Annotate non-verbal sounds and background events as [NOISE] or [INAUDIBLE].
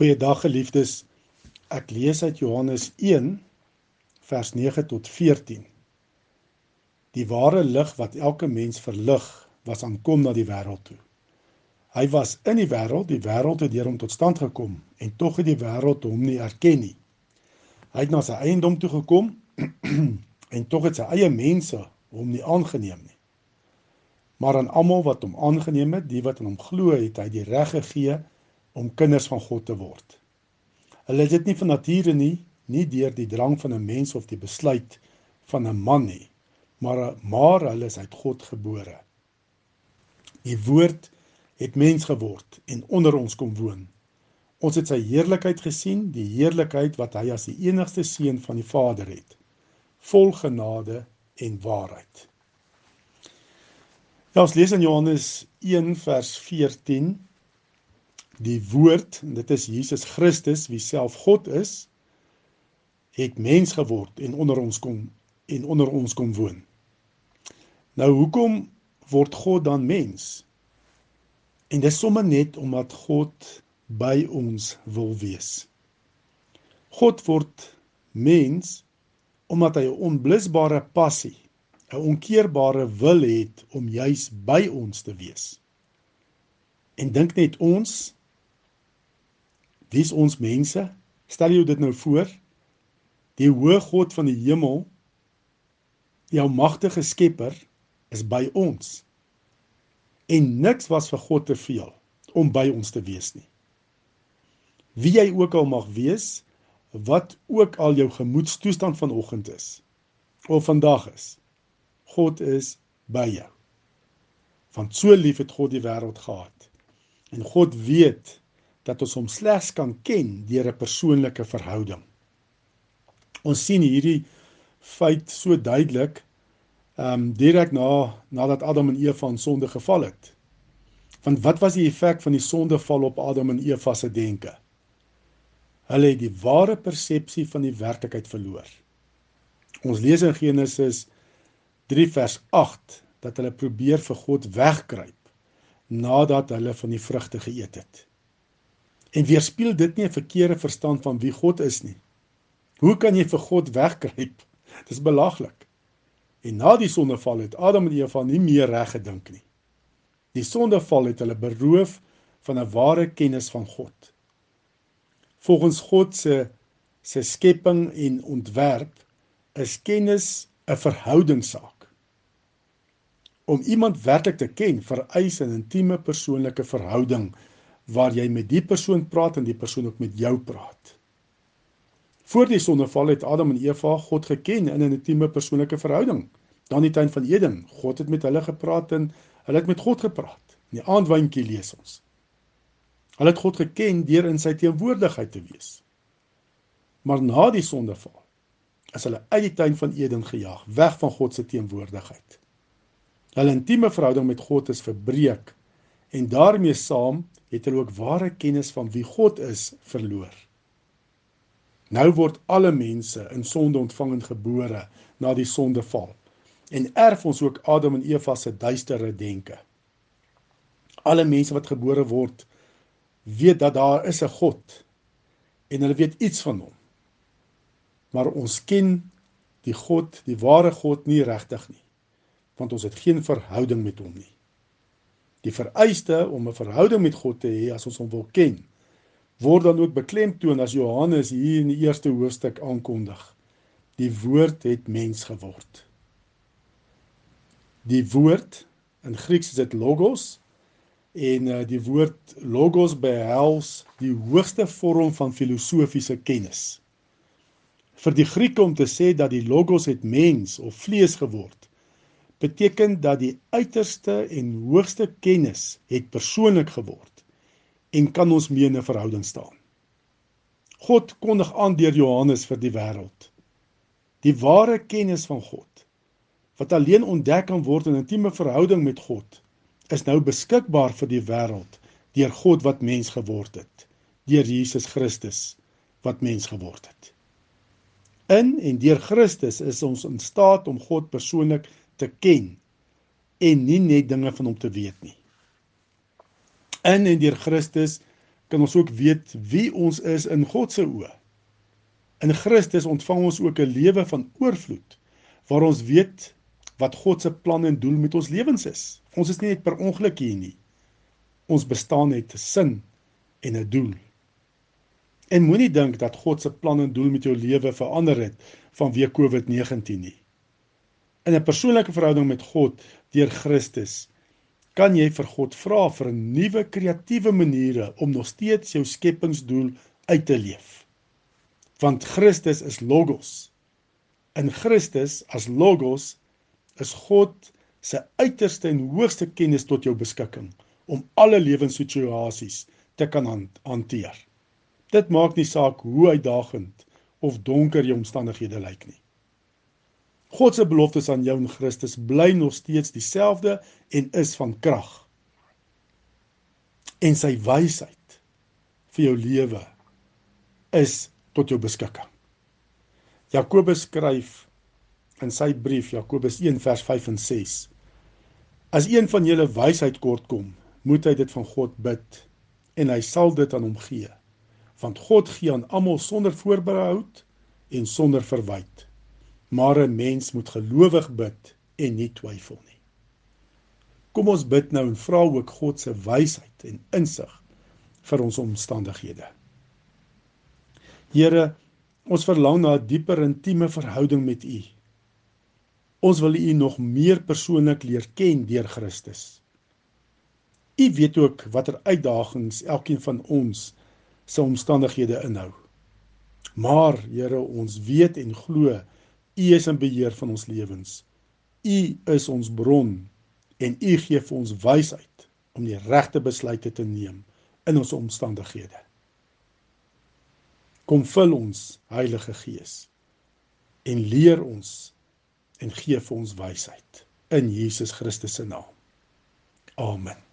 Goeiedag geliefdes. Ek lees uit Johannes 1 vers 9 tot 14. Die ware lig wat elke mens verlig, was aankom na die wêreld toe. Hy was in die wêreld, die wêreld het deur hom tot stand gekom en tog het die wêreld hom nie erken nie. Hy het na sy eiendom toe gekom [CLEARS THROAT] en tog het sy eie mense hom nie aangeneem nie. Maar aan almal wat hom aangeneem het, die wat in hom glo, het hy die reg gegee kinders van God te word. Hulle is dit nie van nature nie, nie deur die drang van 'n mens of die besluit van 'n man nie, maar maar hulle is uit God gebore. Die woord het mens geword en onder ons kom woon. Ons het sy heerlikheid gesien, die heerlikheid wat hy as die enigste seun van die Vader het, vol genade en waarheid. Ja, ons lees in Johannes 1 vers 14 die woord, dit is Jesus Christus wie self God is, het mens geword en onder ons kom en onder ons kom woon. Nou hoekom word God dan mens? En dis sommer net omdat God by ons wil wees. God word mens omdat hy 'n onblusbare passie, 'n onkeerbare wil het om juis by ons te wees. En dink net ons Wie's ons mense? Stel jou dit nou voor. Die hoë God van die hemel, die almagtige Skepper, is by ons. En niks was vir God te veel om by ons te wees nie. Wie jy ook al mag wees, wat ook al jou gemoedstoestand vanoggend is of vandag is, God is by jou. Want so lief het God die wêreld gehad. En God weet dat ons hom slegs kan ken deur 'n persoonlike verhouding. Ons sien hierdie feit so duidelik ehm um, direk na nadat Adam en Eva in sonde geval het. Want wat was die effek van die sondeval op Adam en Eva se denke? Hulle het die ware persepsie van die werklikheid verloor. Ons lees in Genesis 3 vers 8 dat hulle probeer vir God wegkruip nadat hulle van die vrugte geëet het. En weerspieël dit nie 'n verkeerde verstand van wie God is nie. Hoe kan jy vir God wegkruip? Dis belaglik. En na die sondeval het Adam en Eva nie meer reg gedink nie. Die sondeval het hulle beroof van 'n ware kennis van God. Volgens God se se skepping en ontwerp is kennis 'n verhoudingssaak. Om iemand werklik te ken, vereis 'n intieme persoonlike verhouding waar jy met die persoon praat en die persoon ook met jou praat. Voor die sondeval het Adam en Eva God geken in 'n intieme persoonlike verhouding. Dan die tuin van Eden, God het met hulle gepraat en hulle het met God gepraat. In die aandwyntjie lees ons. Hulle het God geken deur in sy teenwoordigheid te wees. Maar na die sondeval is hulle uit die tuin van Eden gejaag, weg van God se teenwoordigheid. Hulle intieme verhouding met God is verbreek en daarmee saam het hulle ook ware kennis van wie God is verloor. Nou word alle mense in sonde ontvang en gebore na die sondeval en erf ons ook Adam en Eva se duistere denke. Alle mense wat gebore word, weet dat daar is 'n God en hulle weet iets van hom. Maar ons ken die God, die ware God nie regtig nie, want ons het geen verhouding met hom nie. Die vereiste om 'n verhouding met God te hê as ons hom wil ken, word dan ook beklemtoon as Johannes hier in die eerste hoofstuk aankondig. Die woord het mens geword. Die woord in Grieks is dit logos en uh, die woord logos behels die hoogste vorm van filosofiese kennis. Vir die Grieke om te sê dat die logos het mens of vlees geword beteken dat die uiterste en hoogste kennis het persoonlik geword en kan ons mee in 'n verhouding staan. God kondig aan deur Johannes vir die wêreld. Die ware kennis van God wat alleen ontdek kan word in 'n intieme verhouding met God is nou beskikbaar vir die wêreld deur God wat mens geword het, deur Jesus Christus wat mens geword het. In en deur Christus is ons in staat om God persoonlik te ken en nie net dinge van hom te weet nie. In en deur Christus kan ons ook weet wie ons is in God se oë. In Christus ontvang ons ook 'n lewe van oorvloed waar ons weet wat God se plan en doel met ons lewens is. Ons is nie net per ongeluk hier nie. Ons bestaan het 'n sin en 'n doel. En moenie dink dat God se plan en doel met jou lewe verander het vanweë COVID-19 nie. In 'n persoonlike verhouding met God deur Christus kan jy vir God vra vir 'n nuwe kreatiewe maniere om nog steeds jou skepingsdoel uit te leef. Want Christus is Logos. In Christus as Logos is God se uiterste en hoogste kennis tot jou beskikking om alle lewenssituasies te kan hanteer. Dit maak nie saak hoe uitdagend of donker jou omstandighede lyk nie. God se beloftes aan jou in Christus bly nog steeds dieselfde en is van krag. En sy wysheid vir jou lewe is tot jou beskikking. Jakobus skryf in sy brief Jakobus 1 vers 5 en 6. As een van julle wysheid kortkom, moet hy dit van God bid en hy sal dit aan hom gee. Want God gee aan almal sonder voorbehoud en sonder verwyte. Maar 'n mens moet gelowig bid en nie twyfel nie. Kom ons bid nou en vra ook God se wysheid en insig vir ons omstandighede. Here, ons verlang na 'n dieper intieme verhouding met U. Ons wil U nog meer persoonlik leer ken deur Christus. U weet ook watter uitdagings elkeen van ons se omstandighede inhou. Maar Here, ons weet en glo U is in beheer van ons lewens. U is ons bron en U gee vir ons wysheid om die regte besluite te neem in ons omstandighede. Kom vul ons Heilige Gees en leer ons en gee vir ons wysheid in Jesus Christus se naam. Amen.